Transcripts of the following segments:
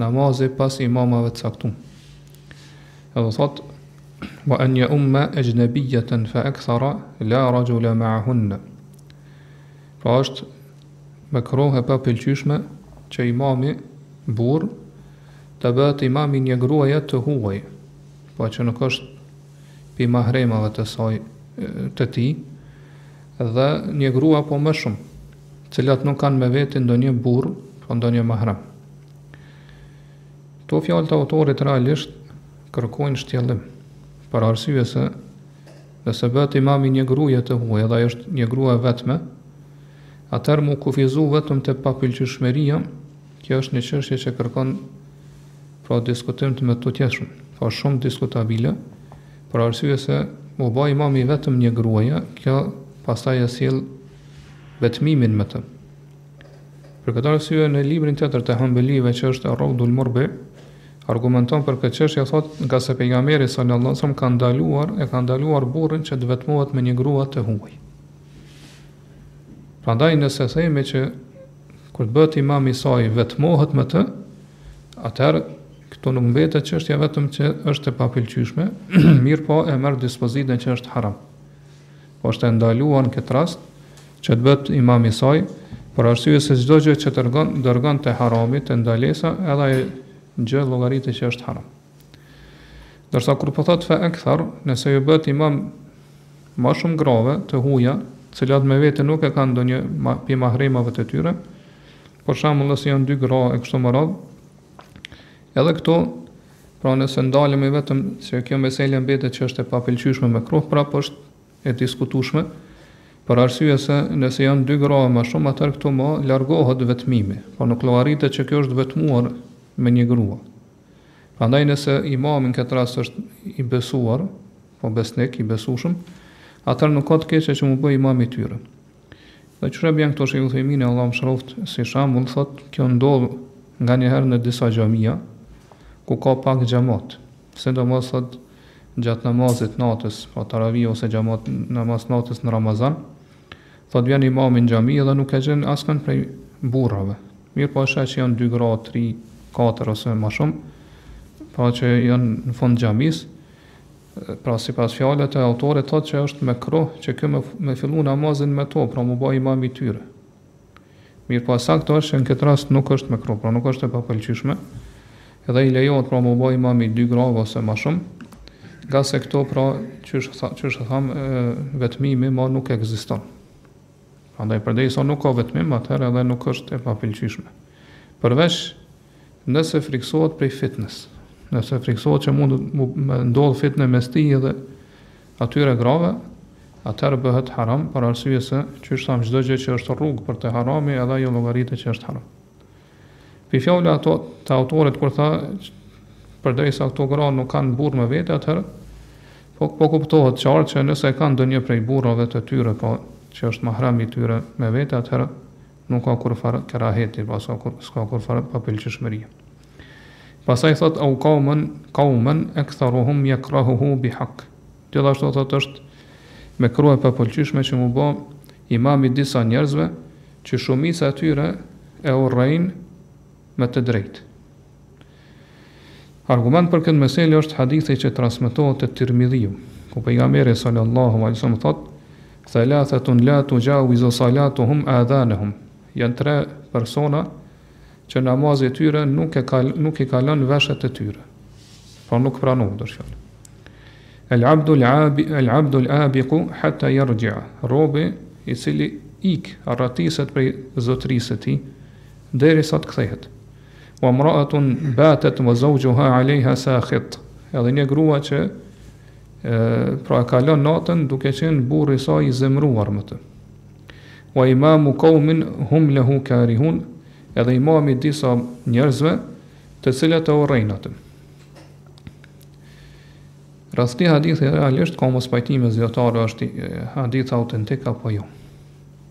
Namazi pas imamave të caktum. Edhe thot, wa an ya umma ajnabiyatan fa akthara la rajula ma'ahunna. Pra është mekruh, e papëlqyshme që imami burrë të bëhet imam i një gruaje të huaj, po që nuk është pi mahremave të saj, të tij, dhe një grua po më shumë, të cilat nuk kanë me veti ndonjë burrë, po ndonjë mahrem. Këto fjalë të autorit realisht kërkojnë shtjellim, për arsye se nëse bëhet imam i një gruje të huaj dhe është një grua vetme, atër mu kufizu vetëm te papëlqyshmëria, kjo është një qështje që kërkon pra diskutim të mëtutjeshëm, pra shumë diskutabile, për arsye se mu ba imam i vetëm një gruje, kjo pastaj e sjell vetmimin me të. Për këtë arsye në librin tjetër të Hanbelive që është Rawdul Murbi argumenton për këtë çështje thot ngase pejgamberi sallallahu alajhi wasallam ka ndaluar e ka ndaluar burrin që të vetmohet me një grua të huaj. Prandaj nëse themi që kur të bëhet imam i saj vetmohet me të, atëherë këtu nuk mbetet çështja vetëm që është e papëlqyeshme, mirëpo e merr dispozitën që është haram. Është e ndaluar në këtë rast, që të bëhet imam i saj, për arsye se çdo gjë që dërgon, dërgon te harami, te ndalesa, edhe ajo gjë llogaritet që është haram. Ndërsa kur po thotë fa akthar, nëse ju bëhet imam më shumë grave të huaja, të cilat me vete nuk e kanë ndonjë pi mahremave të tyre, për shembull nëse janë dy gra e kështu me radhë, edhe këtu Pra nëse ndalemi vetëm se kjo mesele mbetet që është e papëlqyeshme mekruh prapë është e diskutueshme për arsye se nëse janë dy gra e më shumë atëherë këtu më largohet vetmimi, pra nuk llogaritet që ky është vetmuar me një grua. Prandaj nëse imami në këtë rast është i besuar, po besnik, i besueshëm, atëherë nuk ka të keqe që mu bë imam i tyre. Dhe qysh e bjen këtu Shejh Uthejmini, Allahu e mëshiroft, si shembull, thot, kjo ndodh nganjëherë në disa xhamia, ku ka pak xhamat, sidomos thot, gjatë namazit natës, pra taravija ose xhamat namaz natës në Ramazan, thot vjen imami në xhami dhe nuk e gjen askën prej burrave. Mirëpo është që janë dy gra, tri, katër ose ma shumë, pra që janë në fund xhamis, Pra sipas fjalëve të autorit thotë që është mekruh që ky me fillu namazin me to, pra mu ba imam i tyre. Mirpo e saktë është që në këtë rast nuk është mekruh, pra nuk është e papëlqyeshme, dhe i lejohet pra mu ba imam i dy grave ose më shumë, ngase këtu pra qysh qysh e tham vetmimi më nuk ekziston. Prandaj përderisa nuk ka vetmim, atëherë edhe nuk është e papëlqyeshme. Përveç Nëse frikësohet prej fitnes, nëse frikësohet që mund të ndodhë fitne mes tij dhe atyre grave, atëherë bëhet haram për arsye se, qysh thamë, çdo gjë që është rrugë për te harami, edhe ajo llogaritet që është haram. Prej fjalëve ato të autorit kur tha përderisa këto gra nuk kanë burrë me vete, atëherë po po kuptohet qartë që nëse kanë ndonjë prej burrave të tyre, po që është mahram i tyre me vete, atëherë Nuk ka kurrfarë keraheti, pra s'ka kur, s'ka kurrfarë papëlqyeshmëri. Pastaj thotë au qauman, qauman aktharuhum yakrahuhu bihaq. Gjithashtu thotë është mekruh e papëlqyeshme që m'u bo imam i disa njerëzve që shumica e tyre e urrejnë me të drejtë. Argument për këtë meselë është hadithi që transmetohet te Tirmidhiu, ku Pejgamberi sallallahu alejhi ve sellem thotë: "Thalathatun la tujawizu salatuhum adhanahum", janë tre persona që namazi i tyre nuk e kal, nuk i kalon veshët e tyre. Pra nuk pranohet është fjala. El abdul abi, el abdul abiqu hatta yarji'a. Robi i cili ik arratiset prej zotërisë së tij derisa të kthehet. Wa mra'atun batat wa zawjuha 'alayha sakhit. Edhe një grua që e, pra e kalon natën duke qenë burri i saj i zemruar me të. Wa imamu qaumin hum lahu karihun. Edhe imami disa njerëzve të cilët e urrejnë atë. Rreth këtij hadithi realisht ka mospajtime mes dijetarëve a është hadith autentik apo jo.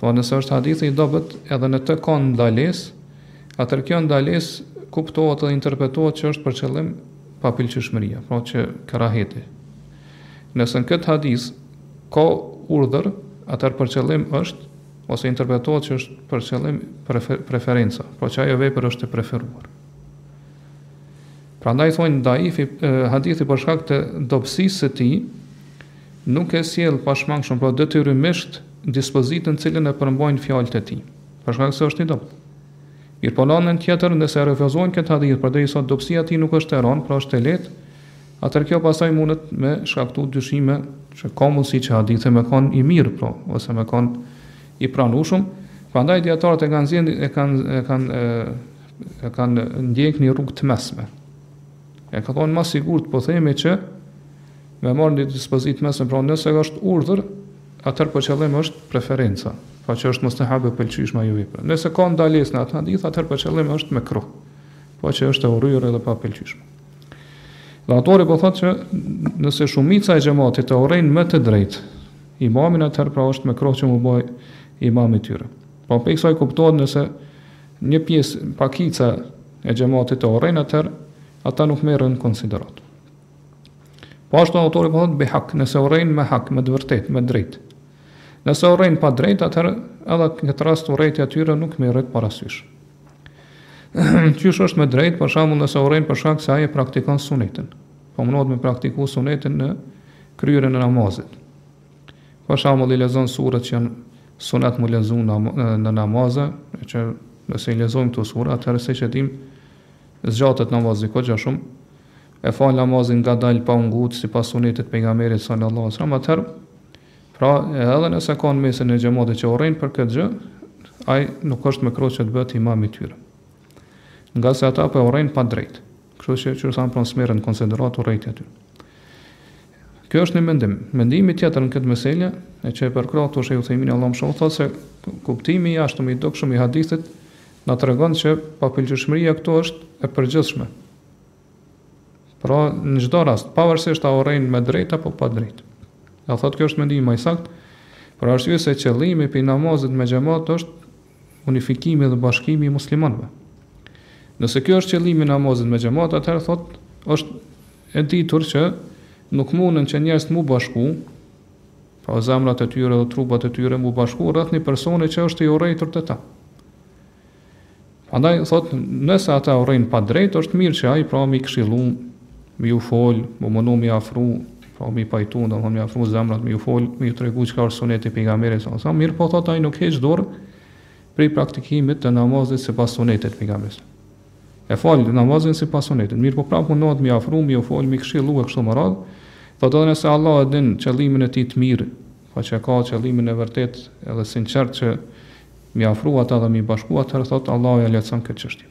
Thonë nëse është hadithi i dobët edhe në të ka ndalesë, atër kjo ndalesë kuptohet dhe interpretohet që është për qëllim papëlqyshmëria, pra që keraheti. Nëse në këtë hadith ka urdhër, atër për qëllim është, ose interpretohet që është për qëllim preferenca, pra që ajo vepër është e preferuar. Prandaj thonë hadithi për shkak të dobësisë së tij, nuk e sjell pashmangshëm, pra detyrimisht, dispozitën të cilën e përmbajnë fjalët e tij, për shkak se është i dobët. Mirëpo në anën tjetër, nëse e refuzojnë këtë hadith përderisa dobësia e tij nuk është e rëndë, pra është e lehtë, atëherë kjo pastaj mundet me shkaktu dyshime që ka mundësi që hadithi me kanë i mirë, pra, ose me kanë i pranueshëm. Prandaj dijetarët e kanë zgjedhë, e kanë, e kanë e kanë ndjek një rrugë të mesme. E kanë thonë ma e sigurt po themi që me marrë një dispozitë të mesme, pra nëse është urdhër, atër për qëllim është preferenca, pra që është mustahab e pëlqyshme ajo vepra. Nëse ka ndales në atë hadith, atër për qëllim është mekruh, pra që është e urryer edhe e papëlqyshme. Dhe autori po thotë që nëse shumica e xhematit e urrejnë me të drejtë imamin, atër pra është mekruh që m'u bo ai imam i tyre. Pra prej kësaj kuptohet nëse Një pjesë, pakica e xhematit të urrejnë, atëherë ata nuk merren në konsideratë. Po ashtu autori po thotë bi hak, nëse urrejnë me hak, me të vërtetë, me drejt. Nëse urrejnë pa drejt, atëherë edhe në këtë rast urrejtja e tyre nuk merret parasysh. Qysh është me drejt, për shembull, nëse urrejnë për shkak se ai e praktikon sunetin. Po mundohet me praktiku sunetin në kryerjen e namazit. Për shembull, i lexon surat që janë sunet mu lexu në namaze, e që nëse i lexojmë këto sura, atëherë siç e dimë, zgjatet namazi kogja shumë, e fal namazin ngadalë pa ungut, sipas sunetit pejgamberit sallallahu sallam, atëherë, pra edhe nëse ka në mesin e xhematit që urrejnë për këtë gjë, ai nuk është mekruh që të bëhet imam i tyre. Ngase ata pra po urrejnë pa drejtë. Kështu që pra s'merret në konsideratë urrejtja e tyre. Kjo është një mendim. Mendimi tjetër në këtë meselë, e që e përkrah këtu Shejh Uthejmini Allahu e mëshiroftë, thotë se kuptimi i jashtëm i dukshëm i hadithit na tregon se papëlqyeshmëria këtu është e përgjithshme. Pra në çdo rast, pavarësisht a urrejnë me drejt apo pa drejt. Ai thotë kjo është mendimi më i saktë, për arsye se qëllimi i namazit me xhamat është unifikimi dhe bashkimi i muslimanëve. Nëse kjo është qëllimi i namazit me xhamat, atëherë thot është e ditur që nuk mundën që njerëzit mu bashku, pra zemrat e tyre dhe trupat e tyre mu bashku rreth një personi që është i urrejtur te ta. Andaj thot, nëse ata urrejnë pa drejt, është mirë që ai pra mi këshillu, mi ju fol, mu mundu mi afru, Po mi pajtu, do me ju afru zemrat me ju fol, me ju tregu çka është suneti i pejgamberit s.a.s., mirëpo thot ai nuk heq dorë prej praktikimit të namazit sipas sunetit të pejgamberit. E fal namazin sipas sunetit, mirëpo prapë mundohet mi afru, mi ju fol, mi këshillu e kështu me radhë. Thot edhe nëse Allahu e din qëllimin e tij të mirë, po që ka qëllimin e vërtet edhe sinqert që mi afru ata dhe mi bashku atëherë thot Allahu ja lehtëson këtë çështje.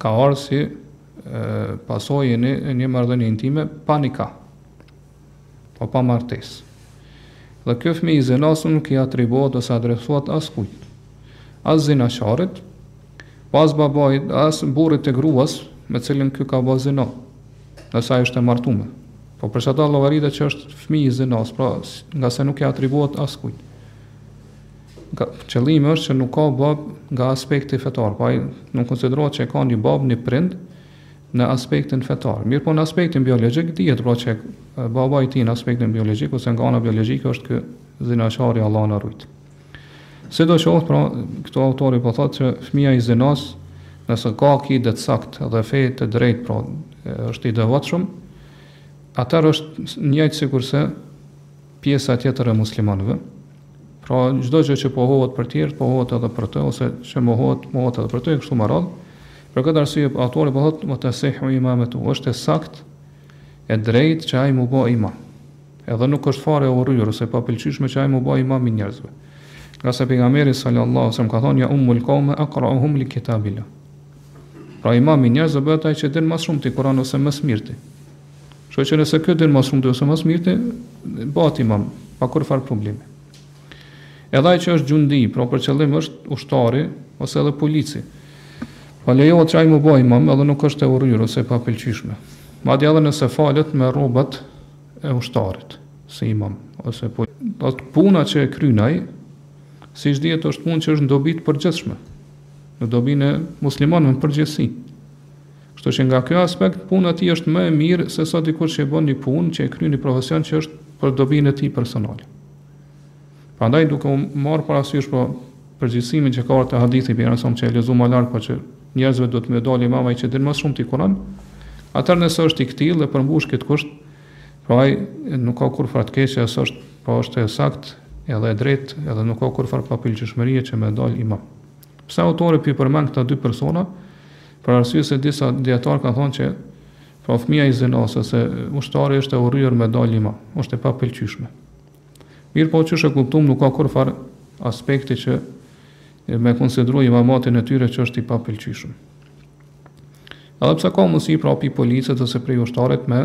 ka ardhur si pasojë e një, një marrëdhënie intime pa nikah. Po pa martesë. Dhe ky fëmi i zinasë nuk i atribuohet ose adresohet askujt. As zinaqarit, po as babajt, as burrit të gruas me cilën ky ka bo zina. Nëse ajo është e martume. Po për qata llogaritet që është fëmi i zinasë, pra ngase nuk i atribuohet askujt. Qëllimi është që nuk ka bab nga aspekti fetar, pa po ai nuk konsiderohet që e ka një bab një prind në aspektin fetar. Mirëpo në aspektin biologjik, dihet pra që baba i tij në aspektin biologjik, ose nga ana biologjike është ky zinaqari Allahu na rujtë. Sido që pra, këtu autori po thotë që fëmija i zinas, nëse ka akide të saktë dhe fe të drejt, pra, është i devotshëm, atëherë është njëjtë sikurse pjesa tjetër e muslimanëve. Pra çdo gjë që pohohet për të tjerët, pohohet edhe për të, ose që mohohet, mohohet edhe për të, e kështu me radhë. Për këtë arsye autori po thotë wa tasihhu imamatu, është e saktë e drejtë që ai mu bë imam. Edhe nuk është fare e urryer ose papëlqyeshme që ai mu bë imam i njerëzve. Ngase pejgamberi sallallahu alaihi wasallam ka thonë jaummul qawma aqra'uhum li kitabillah. Pra imam i njerëzve bëhet ai që din më shumëti Kur'an ose më së mirti. Kështu që nëse ky din më shumëti ose më së mirti, bëhet imam, pa kurrfarë problemi. Edhe ai që është xhundi, pra për qëllim është ushtari ose edhe polici. Po lejohet që ai mu bë imam, edhe nuk është e urryer ose e papëlqyeshme. Madje edhe nëse falet me rrobat e ushtarit, si imam ose po. Se puna që e kryen ai, siç dihet është punë që është në dobi të përgjithshme, në dobinë e muslimanëve në përgjithësi. Kështu që nga ky aspekt puna e tij është më e mirë se sa dikush që e bën një punë, që e kryen një profesion që është për dobinë e tij personale. Prandaj duke u marrë parasysh po përgjithësimin që ka të hadithi përmendëm që e lexuam më lart po që njerëzve duhet me u dalë imam ai që din më shumëti Kur'an, atëherë nëse është i këtillë dhe përmbush këtë kusht, pra ai nuk ka kurrfarë të keqe, ose është, pra është e saktë edhe e drejtë, edhe nuk ka kurrfarë papëlqyeshmërie që me dalë imam. Pse autori po i përmend këta dy persona? Për arsye se disa dijetarë kanë thënë që pra fëmija i zinasë ose ushtari është e urryer me dalë imam, është e papëlqyeshme. Mirëpo qysh e kuptuam nuk ka kurrfarë aspekti që me konsideru imamatin e tyre që është i papëlqyeshëm. Edhe pse ka mundësi pra pi policit ose prej ushtarit me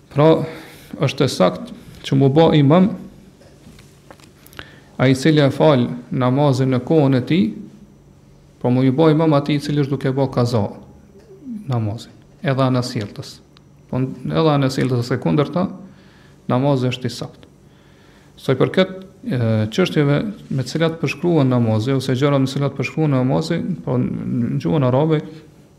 Pra, është e saktë që mu bë imam ai i cili e fal namazin në kohën e tij, po mu ju bë imam atij i cili është duke bë kaza namazin, edhe anasjelltas. Po edhe anasjelltas, e kundërta, namazi është i saktë. Sa i përket çështjeve me të cilat përshkruhet namazi ose gjërave me të cilat përshkruhet namazi, po në gjuhën arabe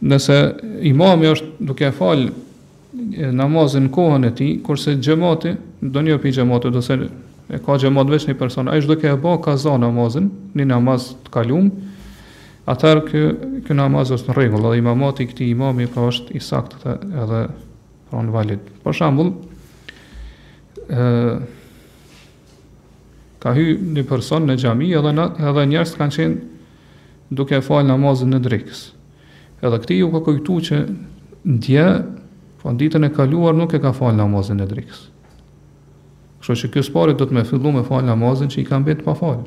Nëse imami është duke e fal namazin në kohën e tij, kurse xhemati, ndonjë pi xhematit ose e ka xhemat veç një person, ai është duke e bë kaza namazin, një namaz të kalum, atëherë ky ky namaz është në rregull, dhe imamati i këtij imami pra është i saktë dhe edhe pra valid. Për shembull, ë Ka hy një person në xhami edhe në, edhe njerëzit kanë qenë duke e falë namazin e drekës. Edhe këtij ju ka kujtu që dje, po në ditën e kaluar nuk e ka falë namazin e drekës. Kështu që ky së parit duhet me fillu me falë namazin që i ka mbet pa falë.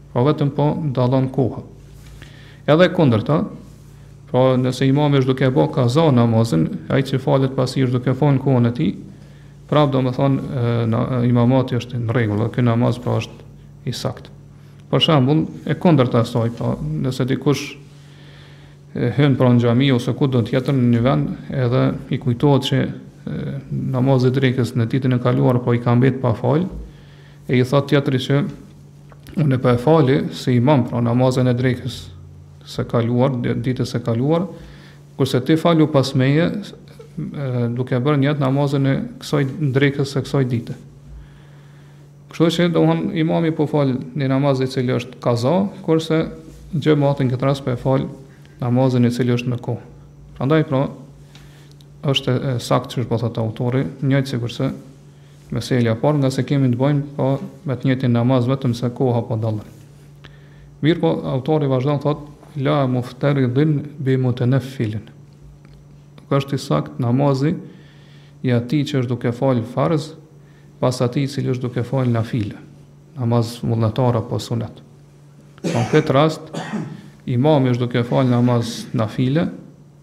Pra vetëm po dallon koha. Edhe e kundërta, pra nëse imami është duke e bë kaza namazin, ai që falet pas tij është duke fal në kohën e tij, prapë do të thonë imamati është në rregull, ky namaz pra është i saktë. Për shembull, e kundërta e saj, pra nëse dikush hyn pra në xhami ose ku do të jetë në një vend, edhe i kujtohet se namazi i drekës në ditën e kaluar po i ka mbet pa fal, E i thot tjetri që unë po e fali si imam pra namazën e drekës së kaluar, ditës së kaluar, kurse ti falu pas meje duke bërë nijet namazën e kësaj drekës së kësaj dite. Kështu që domethënë imami po fal një namaz i cili është kaza, kurse xhamati në këtë rast po e fal namazin i cili është në kohë. Prandaj pra është e saktë çfarë po thotë autori, njëjtë sikurse Meselja e parë, ngase kemi të bëjmë po me të njëjtin namaz vetëm se koha po dallon. Mirpo autori vazhdon thotë la mufteridin bi mutenefilin. Nuk është i sakt namazi i atij që është duke fal farz pas atij i cili është duke fal nafile, namaz vullnetar apo sunet. Në këtë rast imami është duke fal namaz nafile,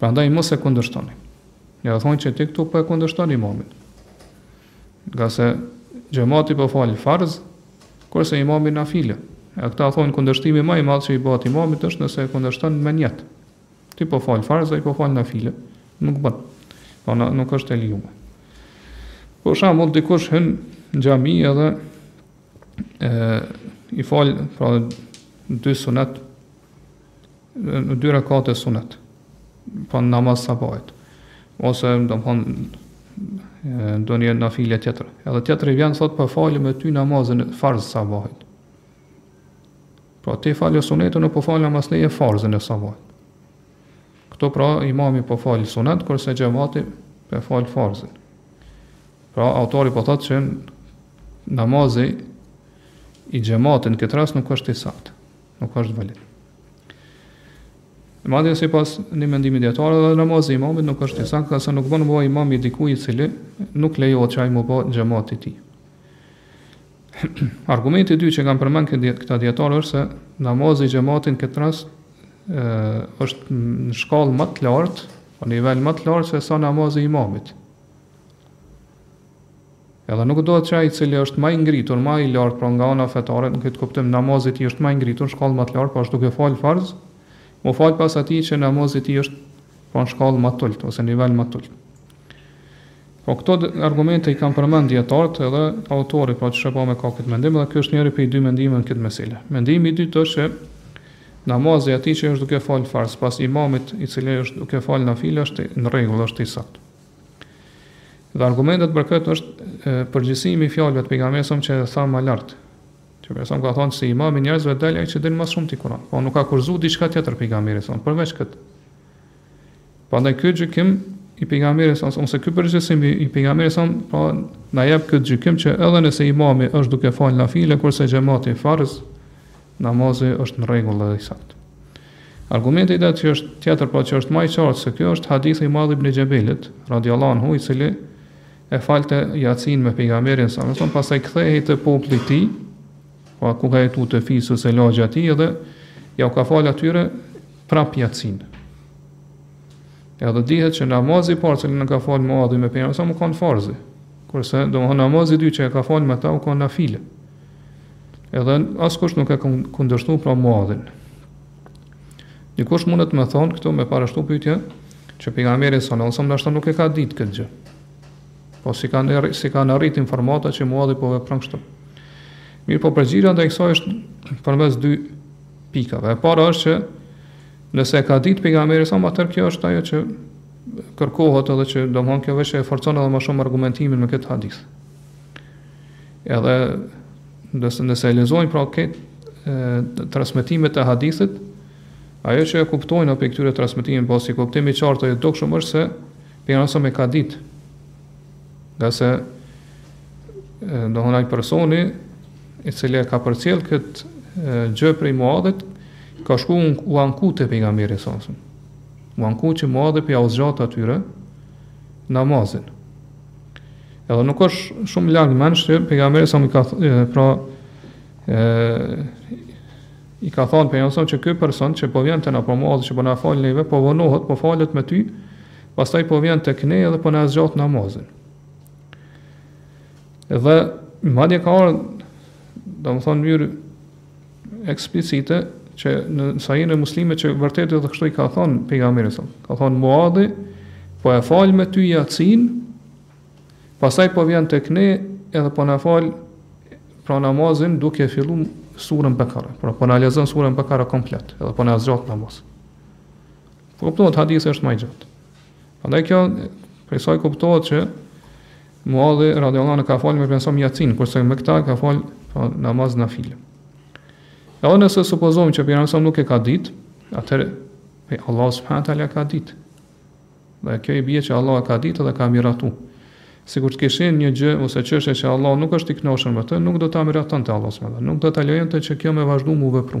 Prandaj mos e kundërshtoni. Edhe thonë që ti këtu po e kundërshton imamin. Ngase xhamati po fal farz, kurse imami nafile. E këta thonë kundërshtimi më i madh që i bëhet imamit është nëse e kundërshton me nijet. Ti po fal farz, ai po fal nafile. Nuk bën. Pra, nuk është e lejuar. Për shembull dikush hyn në xhami edhe e i fal pra dy sunet Në dy rekate sunet, pra në namaz sabahit, ose domethënë, ndonjë nafile tjetër. Edhe tjetri i vjen, thot, po falë me ty namazën farz sabahit. Pra, ti fale sunetën, unë po falë namaz leje farzën e sabahit. Këtu pra, imami po falë sunet, kurse xhemati po falë farzën. Pra, autori po thotë që namazi i xhematit në këtë rast nuk është i saktë. Nuk është valid. Madje sipas një mendimi dijetarëve edhe namazi i imamit nuk është i sakt, ngase nuk bën bëhet imam i dikujt i cili nuk lejohet që ai me u bë xhemat i tij. Argumenti i dytë që kanë përmend këta dijetarë është se namazi i xhematit në këtë rast është në shkallë më të lartë, apo nivel më të lartë sesa namazi i imamit. Edhe nuk duhet që ai i cili është ma i ngritur, ma i lartë, pra nga ana fetare, në këtë kuptim namazi i tij është ma i ngritur, shkallë ma të lartë, pra është duke falë farz, mu falë pas atij që namazi i tij është, pra në shkallë ma të ult ose nivel ma të ult. Po këto argumente i kanë përmend dijetarët edhe autori, pra që shëpa me ka këtë mendim dhe ky është njëri prej dy mendimeve në këtë meselë. Mendimi i dytë është që namazi atij që është duke fal farz pas imamit i cili është duke fal nafile është në rregull, është i saktë. Dhe argumentet për këtë është përgjithësimi i fjalëve të pejgamberit sa që tha më lart. Që më sa ka thënë se imam i njerëzve dalë ai që din më shumë ti Kur'an. Po nuk ka kushtëzu diçka tjetër pejgamberi sa përveç kët. Prandaj ky gjykim i pejgamberit sa ose ky përgjithësim i pejgamberit sa po na jep kët gjykim që edhe nëse imami është duke fal nafile kurse xhemati farz Namazi është në rregull dhe i saktë. Argumenti i dytë që është tjetër pra që është më i qartë se ky është hadithi i Muadh ibn Xhebelit, radhiyallahu anhu, i cili e falte jacinë me pejgamberin sa më son, pastaj kthehej te populli i tij, pra ku ka jetuar te fisi ose lagja e tij dhe ja u ka fal atyre prap jacinë. Edhe dihet që namazi i parë që e ka fal Muadhi me pejgamberin sa u kanë farzi. Kurse domthon namazi i dytë që e ka fal me ta u kanë nafile. Edhe askush nuk e kundërshtu pra Muadhin. Dikush mundet me thonë këtu me parashtu pyetje që pejgamberi sallallahu alajhi wasallam ndoshta nuk e ka ditë këtë gjë. Pra s'i kanë s'i kanë arrit informata që Muadhi po vepron kështu. Mirëpo përgjigja ndaj kësaj është përmes dy pikave. E para është që nëse e ka ditë pejgamberi sa atëherë kjo është ajo që kërkohet edhe që domthon kjo veç e forcon edhe më shumë argumentimin me këtë hadith. Edhe nëse nëse i lexojmë pra këto transmetime të hadithit, ajo që e kuptojmë prej këtyre transmetimeve pasi po kuptimi i qartë i dukshëm është se pejgamberi sa e ka ditë. Ngase domethënë ai personi i cili e ka përcjell kët gjë prej Muadhit, ka shku u anku te pejgamberi sa më. U anku që Muadhi po jau zgjat atyre namazin. Edhe nuk është shumë larg mendsh që pejgamberi sa më ka pra ë i ka thënë pejgamberit sa që ky person që po vjen te na po mos që po na fal neve, po vonohet, po falet me ty, pastaj po vjen tek ne edhe po na zgjat namazin. Edhe madje ka ardhur domethënë në mënyrë eksplicite që në Sahihin e Muslimit që vërtet edhe kështu i ka thonë pejgamberit sa. Ka thonë Muadhi, po e fal me ty jacinë, pastaj po vjen tek ne edhe po na fal pra namazin duke filluar surën Bekare. Pra po na lexon surën Bekare komplet, edhe po na zgjat namaz. Po kuptohet hadithi është më i gjatë. Andaj kjo prej saj kuptohet që Muadhi radiallahu anhu ka falë me Pejgamberin jacinë, kurse me këta ka falë pra, namaz nafile. Edhe nëse supozojmë që pejgamberi nuk e ka ditë, atëherë Allah subhanahu taala ka ditë. Dhe kjo i bie që Allah e ka ditë dhe ka miratu. Sikur të kish qenë një gjë ose çështje që Allah nuk është i kënaqur me të, nuk do ta miratonte Allah subhanahu taala, nuk do ta lejonte që kjo me vazhdu mu vepru.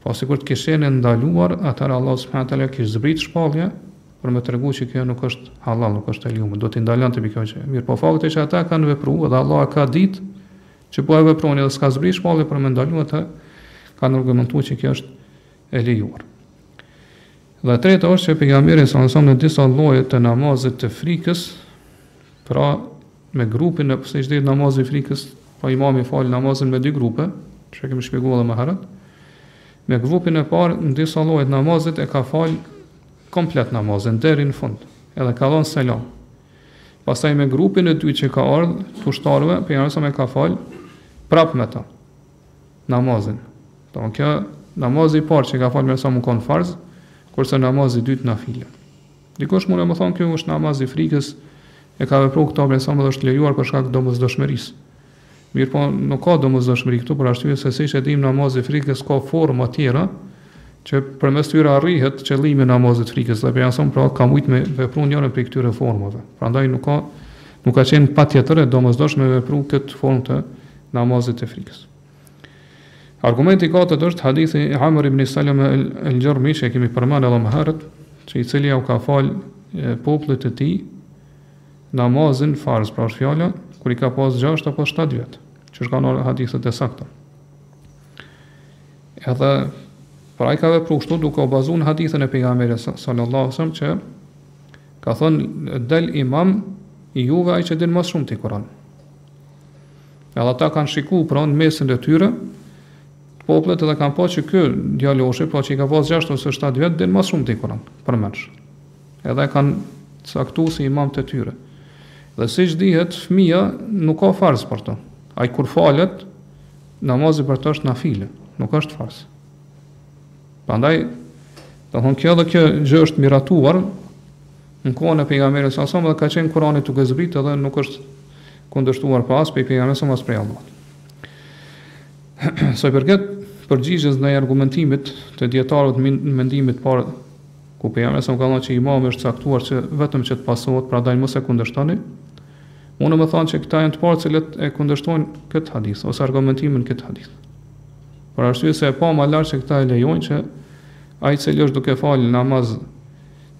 Po sikur të kish qenë e ndaluar, atëherë Allahu subhanahu wa taala kish zbritë shpallje për me tregu që kjo nuk është hallall, nuk është e lejume, do t'i ndalonte mbi kjo gjë. Mirëpo fakti që ata kanë vepruar dhe Allahu e ka ditë që po e veprojnë dhe s'ka zbritë shpallje për me ndalu atë, kjo argumenton që kjo është e lejuar. Dhe e treta është që pejgamberi salallahu alejhi ve selem në disa lloje të namazit të frikës, pra me grupin e siç dihet namazi i frikës, pra imami fal namazin me dy grupe, që kemi shpjeguar edhe më herët. Me grupin e parë në disa lloje namazi e ka fal komplet namazin deri në fund, edhe ka dhënë selam. Pastaj me grupin e dytë që ka ardhur, t'ushtarëve, pejgamberi selem ka fal prap me ta namazin. Do të thotë namazi i parë që ka fal me ta ka kon farz, kurse namazi i dytë nafile. Dikush mundet me thonë ky është namaz i frikës, e ka vepruar këtë Pejgamberi selem është lejuar për shkak të domosdoshmërisë. Mirpo nuk ka domosdoshmëri këtu për arsye se siç e dimë namazi i frikës ka forma tjera që përmes tyre arrihet qëllimi i namazit frikës dhe pejgamberi pra ka mujt me vepruar njërin prej këtyre formave. Prandaj nuk ka nuk ka qenë patjetër e domosdoshme me vepruar këtë formë të namazit të frikës. Argumenti i katërt është hadithi i Amr ibn Salama al-Jarmi që kemi përmendur edhe më herët, që i cili ua ka fal popullit të tij namazin farz, pra është fjala kur i ka pas 6 apo 7 vjet, siç është n'hadithet e sakta. Edhe pra ai ka vepruar kështu duke u bazuar në hadithin e pejgamberit sallallahu alajhi wasallam që ka thënë del imam i juve ai që din më s'shumti Kur'an. Edhe ata kanë shikuar pra në mesin e tyre t'popullit edhe kanë pa që ky djaloshi, pra që i ka pas 6 ose 7 vjet, din më s'shumti Kur'an, përmendsh. Edhe kanë caktuar si imam të tyre. Dhe siç dihet, fëmia nuk ka farz për të. Ai kur falet, namazi për të është nafile, nuk është farz. Prandaj, domethonë kjo edhe kjo gjë është miratuar në kohën e Pejgamberit selem dhe ka qenë Kurani duke zbritë dhe nuk është kundërshtuar pra as prej Pejgamberit selem as prej Allahut. Sa i përket përgjigjes ndaj argumentimit të dietarëve të mendimit të parë ku Pejgamberi selem ka thënë që imami është caktuar që vetëm që të pasohet, prandaj mos e kundërshtoni. Mundemi me thonë që këta janë të parët të cilët e kundërshtojnë këtë hadith ose argumentimin me këtë hadith. Për arsye se e pamë lart se këta e lejojnë që ai që është duke falë namaz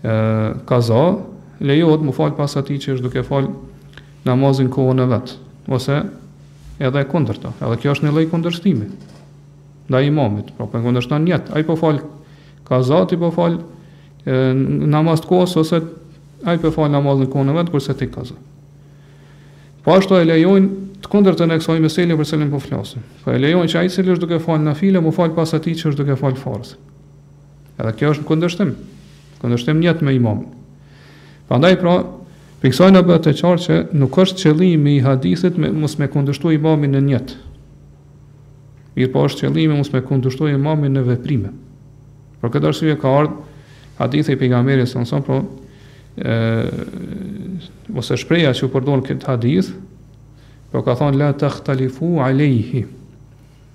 e, kaza, lejohet me falë pas atij që është duke falë namazin kohën e vet, ose edhe e kundërta, edhe kjo është një lloj kundërshtimi ndaj imamit, pra po e kundërshton nijet, ai po falë kaza, ti po falë namaz të kohës, ose ai po falë namazin kohën e vet, kurse ti kaza. Po ashtu e lejojnë të kundërtën e kësaj meseleje për cilën po flasim. Po e lejojnë që ai i cili është duke falë nafile, m'u falë pas atij që është duke falë farz. Edhe kjo është në kundërshtim. Kundërshtim nijet me imamin. Prandaj pra, prej kësaj na bëhet e qartë që nuk është qëllimi i hadithit me, mos me kundërshtu imamin në nijet. Mirëpo është qëllimi mos me kundërshtu imamin në veprime. Për këtë arsye ka ardhë hadithi i pejgamberit sa sa po ë ose shprehja që u përdor në këtë hadith, pra ka thonë la takhtalifu alayhi.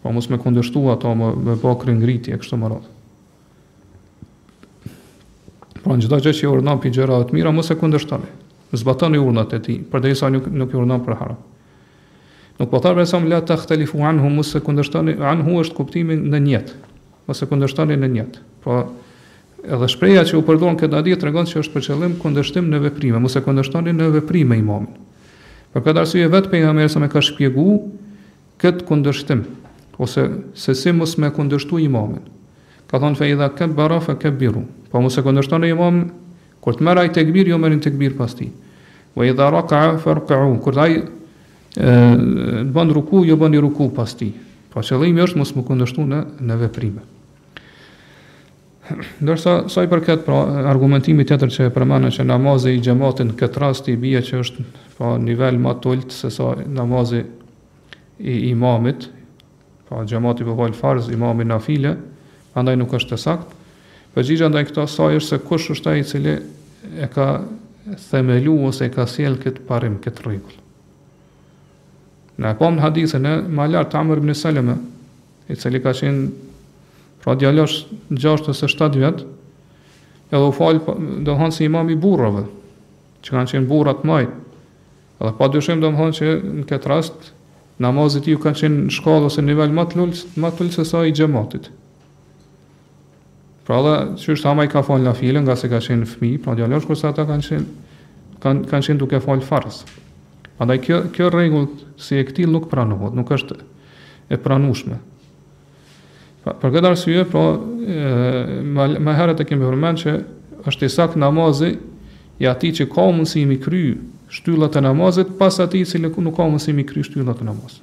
Po mos me kundërshtu ato, me, me ba kryengritje e kështu me radhë. Pra në gjithçka që ju urdhnon për gjëra të mira, mos e kundërshtoni. Zbatoni urdhnat e tij, përderi nuk, nuk ju urdhnon për haram. Nuk ka thanë la tekhtelifu anhu, mos e kundërshtoni, anhu është kuptimi në nijet, mos e kundërshtoni në nijet. Pra, edhe shprehja që u përdor në këtë hadith, tregon që është për qëllim kundërshtim në veprime, mos e kundërshtoni në veprime imamin. Për këtë arsye vetë pejgamberi salem ka shpjeguar këtë kundërshtim ose se si mos me kundërshtu imamin. Ka thënë fe idha kebbara fe kebbiru. Po mos e kundërshtoni imamin kur të merr ai tekbir, ju merrni tekbir pas tij. Wa idha raka'a farka'u. Kur ai të bën ruku, ju bëni ruku pas tij. Pra qëllimi është mos me kundërshtu në në veprime. Ndërsa sa i përket pra argumentimit tjetër që e përmendin që namazi i xhamatit në këtë rast i bie që është pra nivel më të ulët se sa namazi i imamit, pra xhemati po fal farz, imami nafile, andaj nuk është e saktë. Përgjigja ndaj kësaj është se kush është ai i cili e ka themelu ose e ka sjell këtë parim, këtë rregull. Na e pamë hadithin ma lart të Amr ibn Seleme, i cili ka qenë pra djalosh 6 ose 7 vjet, edhe u fal do të thonë si imam i burrave, që kanë qenë burra të mëdhenj. Edhe pa dyshim do të thonë që në këtë rast namazi i tij u kanë në shkallë ose nivel më të ulët, më të ulët se sa i xhamatit. Pra dhe, gjithashtu imami ka falë nafile, ngase ka qenë fmi, pra djalosh kurse ata kanë qenë, kanë, kanë qenë duke falë farz. Andaj kjo, kjo rregull si e këtillë nuk pranohet, nuk është e pranushme. Pra, për këtë arsye, pra, më herët e kemi përmend që është i saktë namazi i atij që ka mundësi m'i kry shtyllat e namazit, pas atij që nuk ka mundësi m'i kry shtyllat e namazit.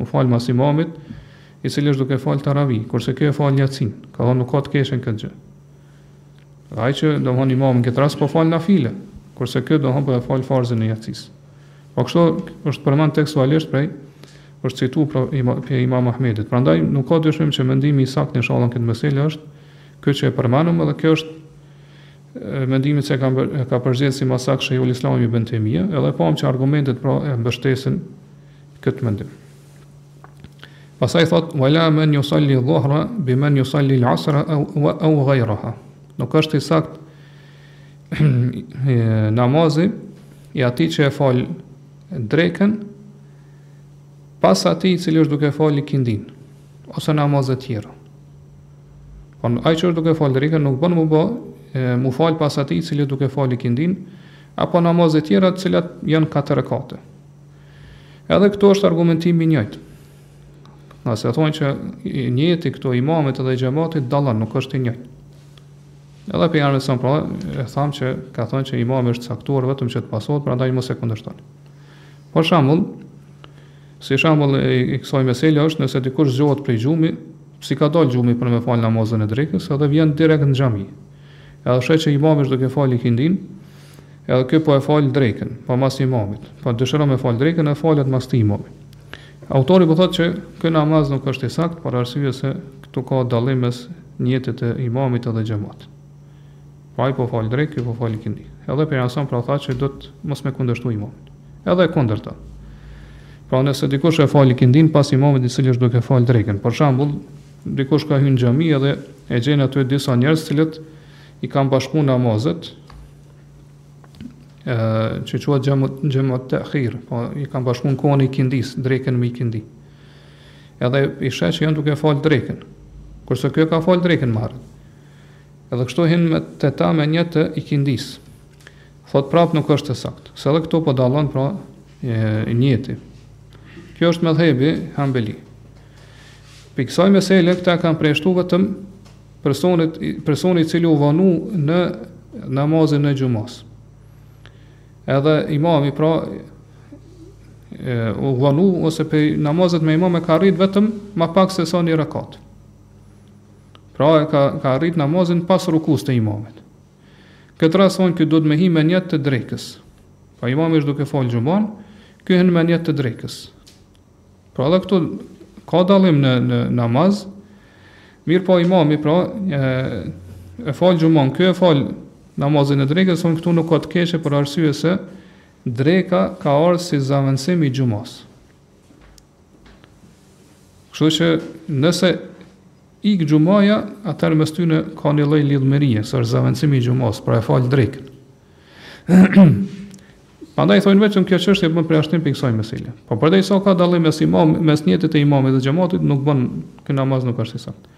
U fal mas imamit, i cili është duke fal taravi, kurse ky e fal jacinë. Ka thonë nuk ka të keqe në këtë gjë. Ai që do thonë imami në këtë rast po fal nafile, kurse ky do thonë po e fal farzin e jacisë. Po kështu është përmend tekstualisht prej është citu prej ima, imam Ahmedit. Prandaj nuk ka dyshim që mendimi i saktë inshallah në këtë mesele është kjo që e përmenëm edhe kjo është Mendimin që e ka përzgjedhë si ma t'saktë Shejhul Islam Ibën Tejmija, edhe e pamë që argumentet pra e mbështesin këtë mendim. Pastaj thotë, "Wala man yusalli dhuhra bi man yusalli al-asra aw aw ghayraha." Nuk është i sakt namazi i atij që e fal drekën pas atij i cili është duke fal ikindinë ose namazet tjera. Po ai që është duke fal drekën nuk bën më bë mu fal pas atij i cili duke fal ikindinë apo namazet tjera të cilat janë katër rekate. Edhe këtu është argumentimi i njëjtë. Nëse thonë që nijeti këtu i imamit dhe xhamatit dallon, nuk është i njëjtë. Edhe pejgamberi a.s. pra, e thamë që ka thonë që imami është caktuar vetëm që të pasohet, prandaj mos e kundërshtoni. Për shembull, Si shembull i kësaj mesele është nëse dikush zgjohet prej gjumi, s'i ka dalë gjumi për me falë namazin e drekës edhe vjen direkt në xhami. Edhe sheh që imami është duke falë ikindinë, edhe ky po e falë drekën, po mas imamit, po dëshiron me falë drekën e falet mas tij imami. Autori po thotë që ky namaz nuk është i saktë për arsye se këtu ka dallim mes nijetit të imamit edhe xhematit. Po ai po fal drekë, ky po fal ikindi. Edhe pejgamberi a.s. pra tha që duhet mos me kundërshtu imamin. Edhe e kundërta. Pra nëse dikush e fal ikindinë pas imamit i cili është duke fal drekën. Për shembull, dikush ka hyrë në xhami dhe e gjen aty disa njerëz të cilët i kanë bashkuar namazet, ë që quhet xhemu xhemu te'hir, po i kanë bashkuar në kohën e ikindisë, drekën me ikindi. Edhe i sheh që janë duke fal drekën. Kurse ky e ka fal drekën më Edhe kështu hin me te ta me nijet të ikindisë. Thotë prap nuk është e saktë. Se edhe këtu po dallon pra e, nijeti. Ky është medhhebi hanbeli. Prej kësaj mesele këta kanë përjashtu vetëm personit, personi i cili u vonu në namazin e xhumasë. Edhe imami pra u vonu ose prej namazit me imam e ka rrit vetëm ma pak se sa një rekat. Pra e ka ka arrit namazin pas rukusë të imamit. Këtë rast thonë ky duhet me hi me nijet të drekës. Pra imami është duke fal xhumanë, ky hyn me nijet të drekës. Pra edhe këtu ka dallim në në namaz. Mirëpo imami pra e, e fal xhumanë, ky e fal namazin e drekës, thonë këtu nuk ka të keqe për arsye se dreka ka ardhë si zavendësim i xhumasë. Kështu që nëse ik xhumaja, atëherë mes tyre ka një lloj lidhmërie, se është zëvendësim i xhumas, pra e fal drekën. Prandaj thonë vetëm kjo çështje bën përjashtim prej kësaj mesele. Po përderisa ka dallim mes imam, mes nijetit të imamit dhe xhamatit, nuk bën ky namaz nuk është i saktë.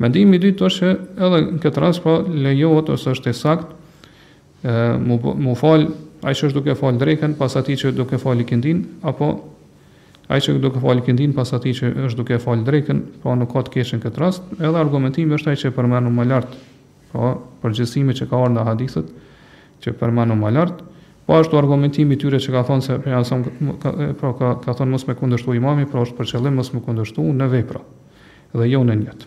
Mendimi i dytë është se edhe në këtë rast po lejohet ose është i saktë Mu fal ai që është duke fal drekën pas atij që duke fal ikindin apo ai që duke fal ikindin pas atij që është duke fal drekën, pra nuk ka të keq në këtë rast, edhe argumentimi është ai që përmendëm më lart. Pra, përgjithësimi që ka ardhur në hadithet që përmendëm më lart, po ashtu argumentimi i tyre që ka thonë se pejgamberi ka pra ka, ka thonë mos me kundërshtu imamin, pra është për qëllim mos me kundërshtu në vepra dhe jo në nijet.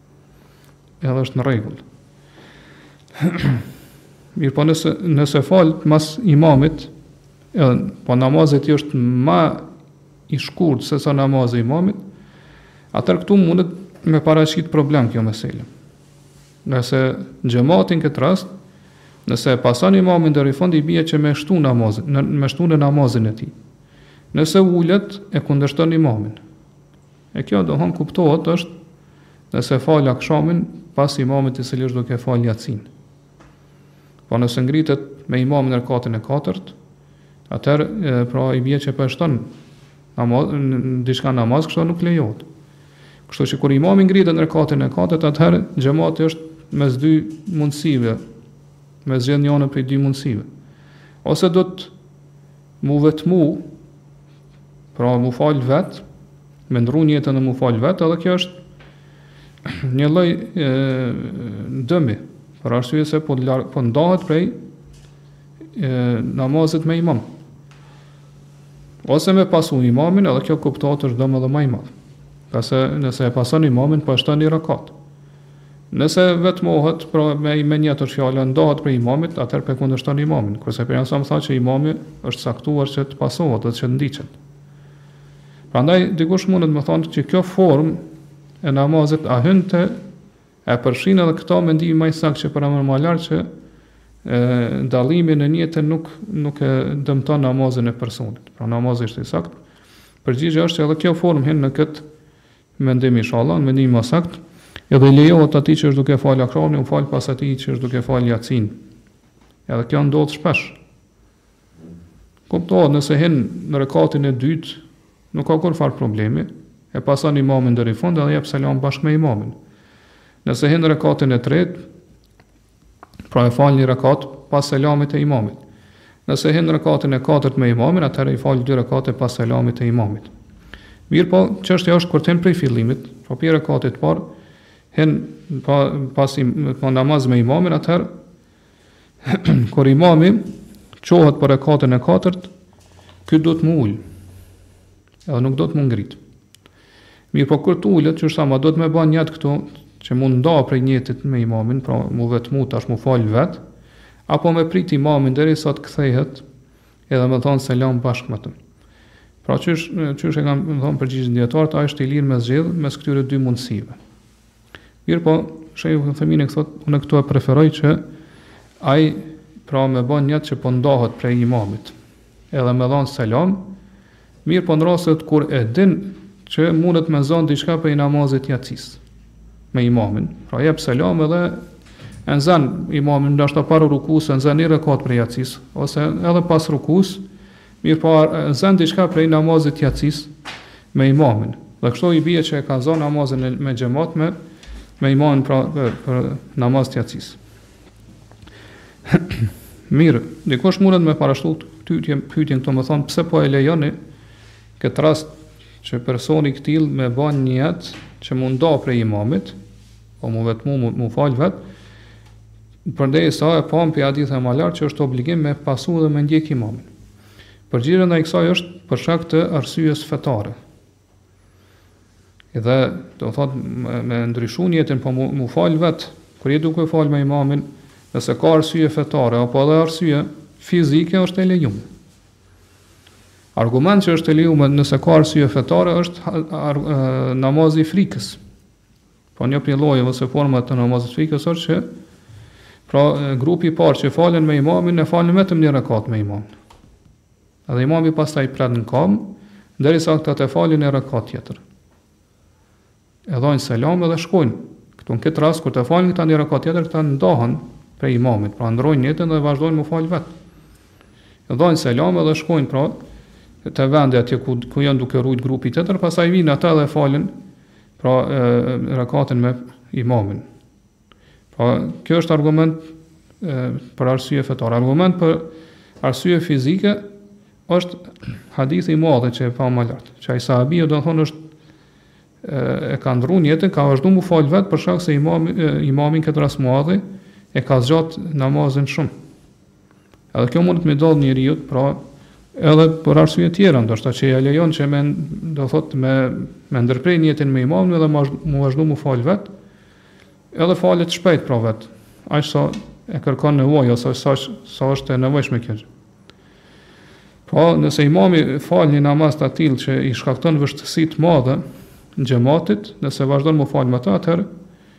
edhe është në rregull. Mirëpo nëse, nëse falet mas imamit, edhe, po namazi i tij është ma i shkurt sesa namazi i imamit, atëherë këtu mundet me paraqit problem kjo mesele. Ngase xhemati në këtë rast, nëse e pason imamin deri n'fund, i bie që me shtu, namazin, në, me shtu në namazin e tij. Nëse ulet, e kundërshton imamin. E kjo do thonë kuptohet është nëse fal akshamin pas imamit i cili është duke fal jacinë. Po nëse ngritet me imamin në rekatin e katërt, atëherë pra i bie që po shton namaz, në diçka namaz, që nuk lejohet. Kështu që kur imami ngritet në rekatin e katërt, atëherë xhamati është mes dy mundësive, me zgjedh njërën prej dy mundësive. Ose do të mu vetmu Pra mu fal vet, me ndrru nijetin e mu fal vet, edhe kjo është një lloj dëmi, për arsye se po po ndahet prej e, namazit me imam. Ose me pasu imamin, edhe kjo kuptohet është dëm edhe më i madh. Ngase nëse e pason imamin, po shton një rekat. Nëse vetmohet, pra me një fjalë ndahet prej imamit, atëherë po e kundërshton imamin, kurse pejgamberi na tha që imami është caktuar që të pasohet dhe që të ndiqet. Prandaj dikush mundet me thonë që kjo formë e namazit a hyn të e përfshin edhe këtë mendimi më i saktë që e pamë më lart që dallimi në nijet nuk nuk e dëmton namazin e personit. Pra namazi është i saktë. Përgjigja është që edhe kjo formë hyn në këtë Mendim inshallah, mendim ma i sakt, edhe i lejohet atij që është duke fal akshamin mu fal pas atij që është duke fal jacinë. Edhe kjo ndodh shpesh. Kuptohet nëse hin në rekatin e dytë, nuk ka kurrfarë problemi, e pason imamin deri n'fund edhe jep selam bashkë me imamin. Nëse hin në rekatin e tretë, Pra e fal një rekat pas selamit të imamit. Nëse hin në rekatin e katërt me imamin, atëherë i fal dy rekate pas selamit të imamit. Mirpo, çështja është kur të hin prej fillimit, pra prej rekatit të parë, hin pa pas im, pa namaz me imamin, atëherë kur imami çohet për rekatin e katërt, ky duhet mu ul. Edhe nuk duhet mu ngrit. Mirëpo kur të ulet, qysh ama, duhet me ba nijet këtu, që mu nda prej nijetit me imamin, pra mu vetmu tash mu fal vet, apo me prit imamin derisa të kthehet, edhe me dhonë selam bashkë me të. Pra qysh, qysh e kanë dhonë përgjigjen dijetarët, ai është i lirë me zgjedh, mes këtyre dy mundësive. Mirëpo, shejh Uthejmini thot, unë këtu e preferoj që ai pra me bën nijet që po ndahet prej imamit, edhe me dhanë selam, mirëpo në rastet kur e din që mundet me zonë diçka prej namazit të jacisë me imamin, pra jep selam edhe e nzan imamin, ndoshta para rukusë, e nzan një rekat prej jacisë, ose edhe pas rukusë, Mirëpo e zën diçka prej namazit të jacisë me imamin. Dhe kështu i bie që e ka zënë namazin me xhamat me me imamin pra për namaz të jacisë. Mirë, dikush mundet me parashtru pytje, pyetjen këtu me thon pse po e lejoni këtë rast që personi i tillë me bën nijet që mu nda prej imamit, po mu vetmu mu, mu fal vet, Përderisa e pamë prej haditheve më lart që është obligim me pasu dhe me ndjek imamin. Përgjigja ndaj kësaj është për shkak të arsyes fetare. Dhe do thot me, me ndryshu nijetin, po mu, mu fal vet, kur je duke fal me imamin, nëse ka arsye fetare apo edhe arsye fizike është e lejuar. Argument që është e lejuar nëse ka arsye fetare është namazi i frikës. Pra një prej llojeve ose formave të namazit të frikës është që pra grupi i parë që falen me imamin, e falin vetëm një rekat me imamin. Edhe imami pastaj pret në kam, derisa ata të falin një rekat tjetër. E dhajnë selam edhe shkojnë. Këtu në këtë rast kur të falin këta një rekat tjetër, këta ndahen prej imamit, pra ndrrojnë nijetin dhe vazhdojnë mu fal vet. E dhajnë selam edhe shkojnë pra te vendi atje ku ku janë duke rujt grupi tjetër, pastaj vijnë ata dhe falen Pra, rakatin me imamin. Pra, kjo është argument për arsye fetare. Argument për arsye fizike është hadithi i Muadhit që e pamë lart. Që ai sahabi do të thonë është e ka ndrru nijetin, ka vazhdu mu fal vet për shkak se imami imami në këtë rast Muadhi e ka zgjat namazin shumë. Edhe kjo mund të me dal njeriu, pra edhe për arsye tjera, ndoshta që ja lejon që me do thot me me ndërpre nijetin me imamin edhe me vazhdu mu fal vet. Edhe falet shpejt pra vet. Ai sa e kërkon nevoja ose sa sa është e nevojshme kjo. Po, nëse imami fal një namaz të atillë që i shkakton vështirësi të madhe xhematit, nëse vazhdon mu fal me të atëherë,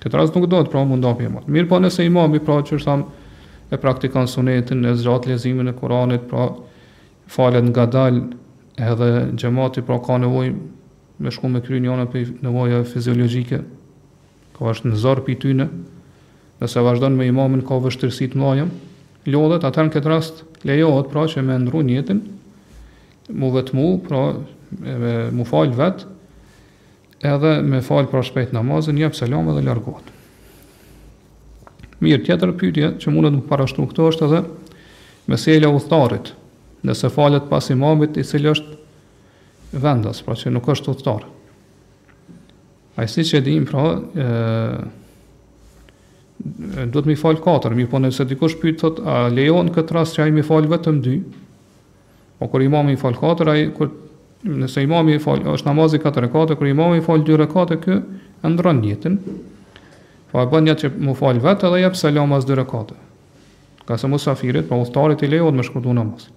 Këtë rast nuk lejohet pra mu nda prej. Mirëpo nëse imami pra siç thamë e praktikon sunetin e zgjat leximin e Kuranit, pra falet ngadal edhe xhemati pra ka nevoj me shku me kry një prej nevojave fiziologjike, ka është në zor prej tyne, nëse vazhdon me imamin ka vështirësi të mdhaja, lodhet, atër në këtë rast lejohet pra që me ndru nijetin, mu vetmu, pra me, mu falë vetë, Edhe me fal pra shpejt namazin, jep selam edhe largohet. Mirë, tjetër pyetje që mundet mu parashtru këtu është edhe meselja e udhëtarit, nëse falet pas imamit i cili është vendas, pra që nuk është udhëtar. Ai siç e dimë pra, duhet me i falë katër, mirëpo nëse dikush pyet, thot, a lejohet këtë rast që ai me i falë vetëm dy, Po kur imami i fal katër, ai kur nëse imami i fal, është namazi katër rekate, kur imami i fal dy rekate ky e ndron nijetin. Po e bën nijet mu fal vet edhe jep selam pas dy rekate. Ngase musafirit, po udhtarit i lejohet me shkurtu namazin.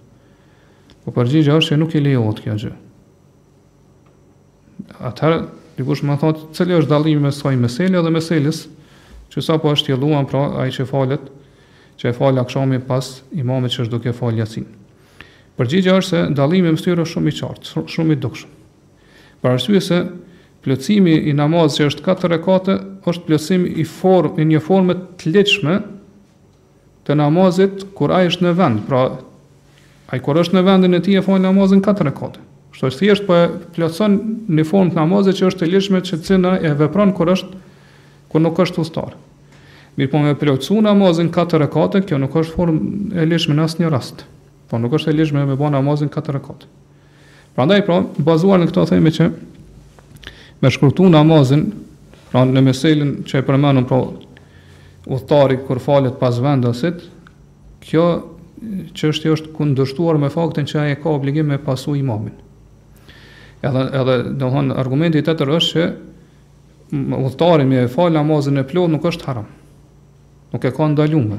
Po përgjigja është që nuk i lejohet kjo gjë. Atëherë, dikush mund thotë, cili është dallimi mes kësaj mesele dhe meselës që sapo e shtjelluam, pra ai që falet, që e fal akshamin pas imamit që është duke fal jacinë. Përgjigja është se dallimi mes tyre është shumë i qartë, shumë i dukshëm. Për arsye se plotësimi i namazit që është katër rekate është plotësim i formë i një forme të ligjshme Të namazit kur ai është në vend, pra ai kur është në vendin e tij e fal namazin katër rekate. Kështu që thjesht po e plotëson një formë të namazit që është e ligjshme që zaten e vepron kur është kur nuk është udhtar. Mirëpo me plotësu namazin katër rekate, kjo nuk është formë e ligjshme në asnjë rast. Po nuk është e ligjshme me bë namazin katër rekate. Prandaj pra, bazuar në këto themi që me shkurtu namazin, pra në meselën që e përmendëm pra udhëtari kur falet pas vendasit, kjo çështje është kundërshtuar me faktin që ai ka obligim me pasu imamin. Edhe edhe domthon argumenti i tjetër është që udhëtari me fal namazin e plot nuk është haram. Nuk e ka të ndalume.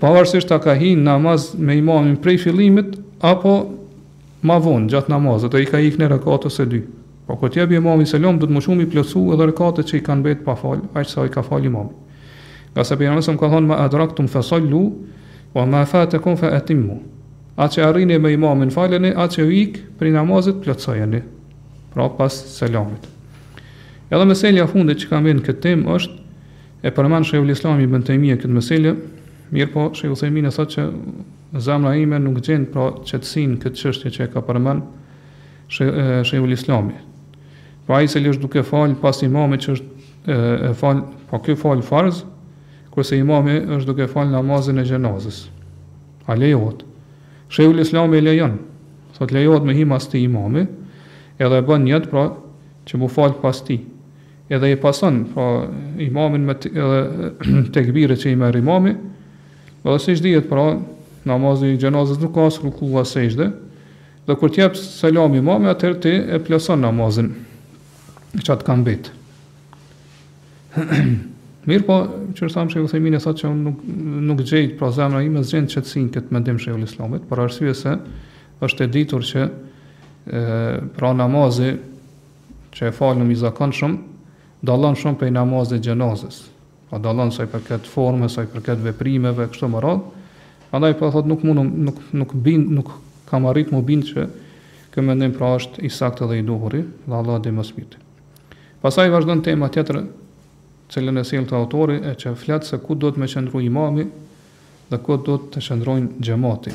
Pavarësisht a ka hinë namaz me imamin prej fillimit apo ma vonë gjatë namazit dhe i ka ik ne rekat ose dy. Po kur të jep imami selam duhet mu çu mi plotsu edhe rekatet që i kan mbetë pa fal aq sa i ka fal imami. Ngase pejgamberi na ka than ma adraktum fa sallu wa ma fatakum fa atimmu. Atë që arrini me imamin faleni atë që ju ik prej namazit plotsojeni. Pra pas selamit. Edhe meselja fundit që kemi në këtë temë është E përmend Shejhul Islam Ibn Taymija këtë meselë, mirëpo Shejh Uthejmini thotë që zemra ime nuk gjen pra qetësi në këtë çështje që e ka përmend Shejhul Islami. Po ai i cili është duke fal pas imamit që është e, e fal, po ky fal farz, kurse imami është duke fal namazin e xhenazës. A lejohet? Shejhul Islami lejon. Thot lejohet me hi mas ti imami, edhe bën nijet pra që mu fal pas tij. Edhe e pason, pra, imamin me tekbiret që i merr imami, edhe siç dihet, pra, namazi i xhenazës nuk ka as ruku as sejdë, dhe kur të jap selam imami, atëherë ti e plotëson namazin që a të ka mbetë. Mirëpo, siç thamë Shejh Uthejmini, thotë që unë nuk, nuk gjej, pra zemra ime s'gjen qetësi në këtë mendim Shejhul Islamit, për arsye se është e ditur që e, pra namazi që e falëm i zakonshëm, dallon shumë prej namazit xhenazes. Pra dallon sa i përket formës, sa i përket veprimeve kështu me radh. Prandaj po thot nuk mund nuk nuk bind nuk kam arrit me u bind që ky mendim pra është i saktë dhe i duhuri, dhe Allahu e di më së miri. Pastaj vazhdon tema tjetër, të cilën e sjell autori e që flet se ku duhet me qëndru imami dhe ku duhet të qëndrojnë xhamati.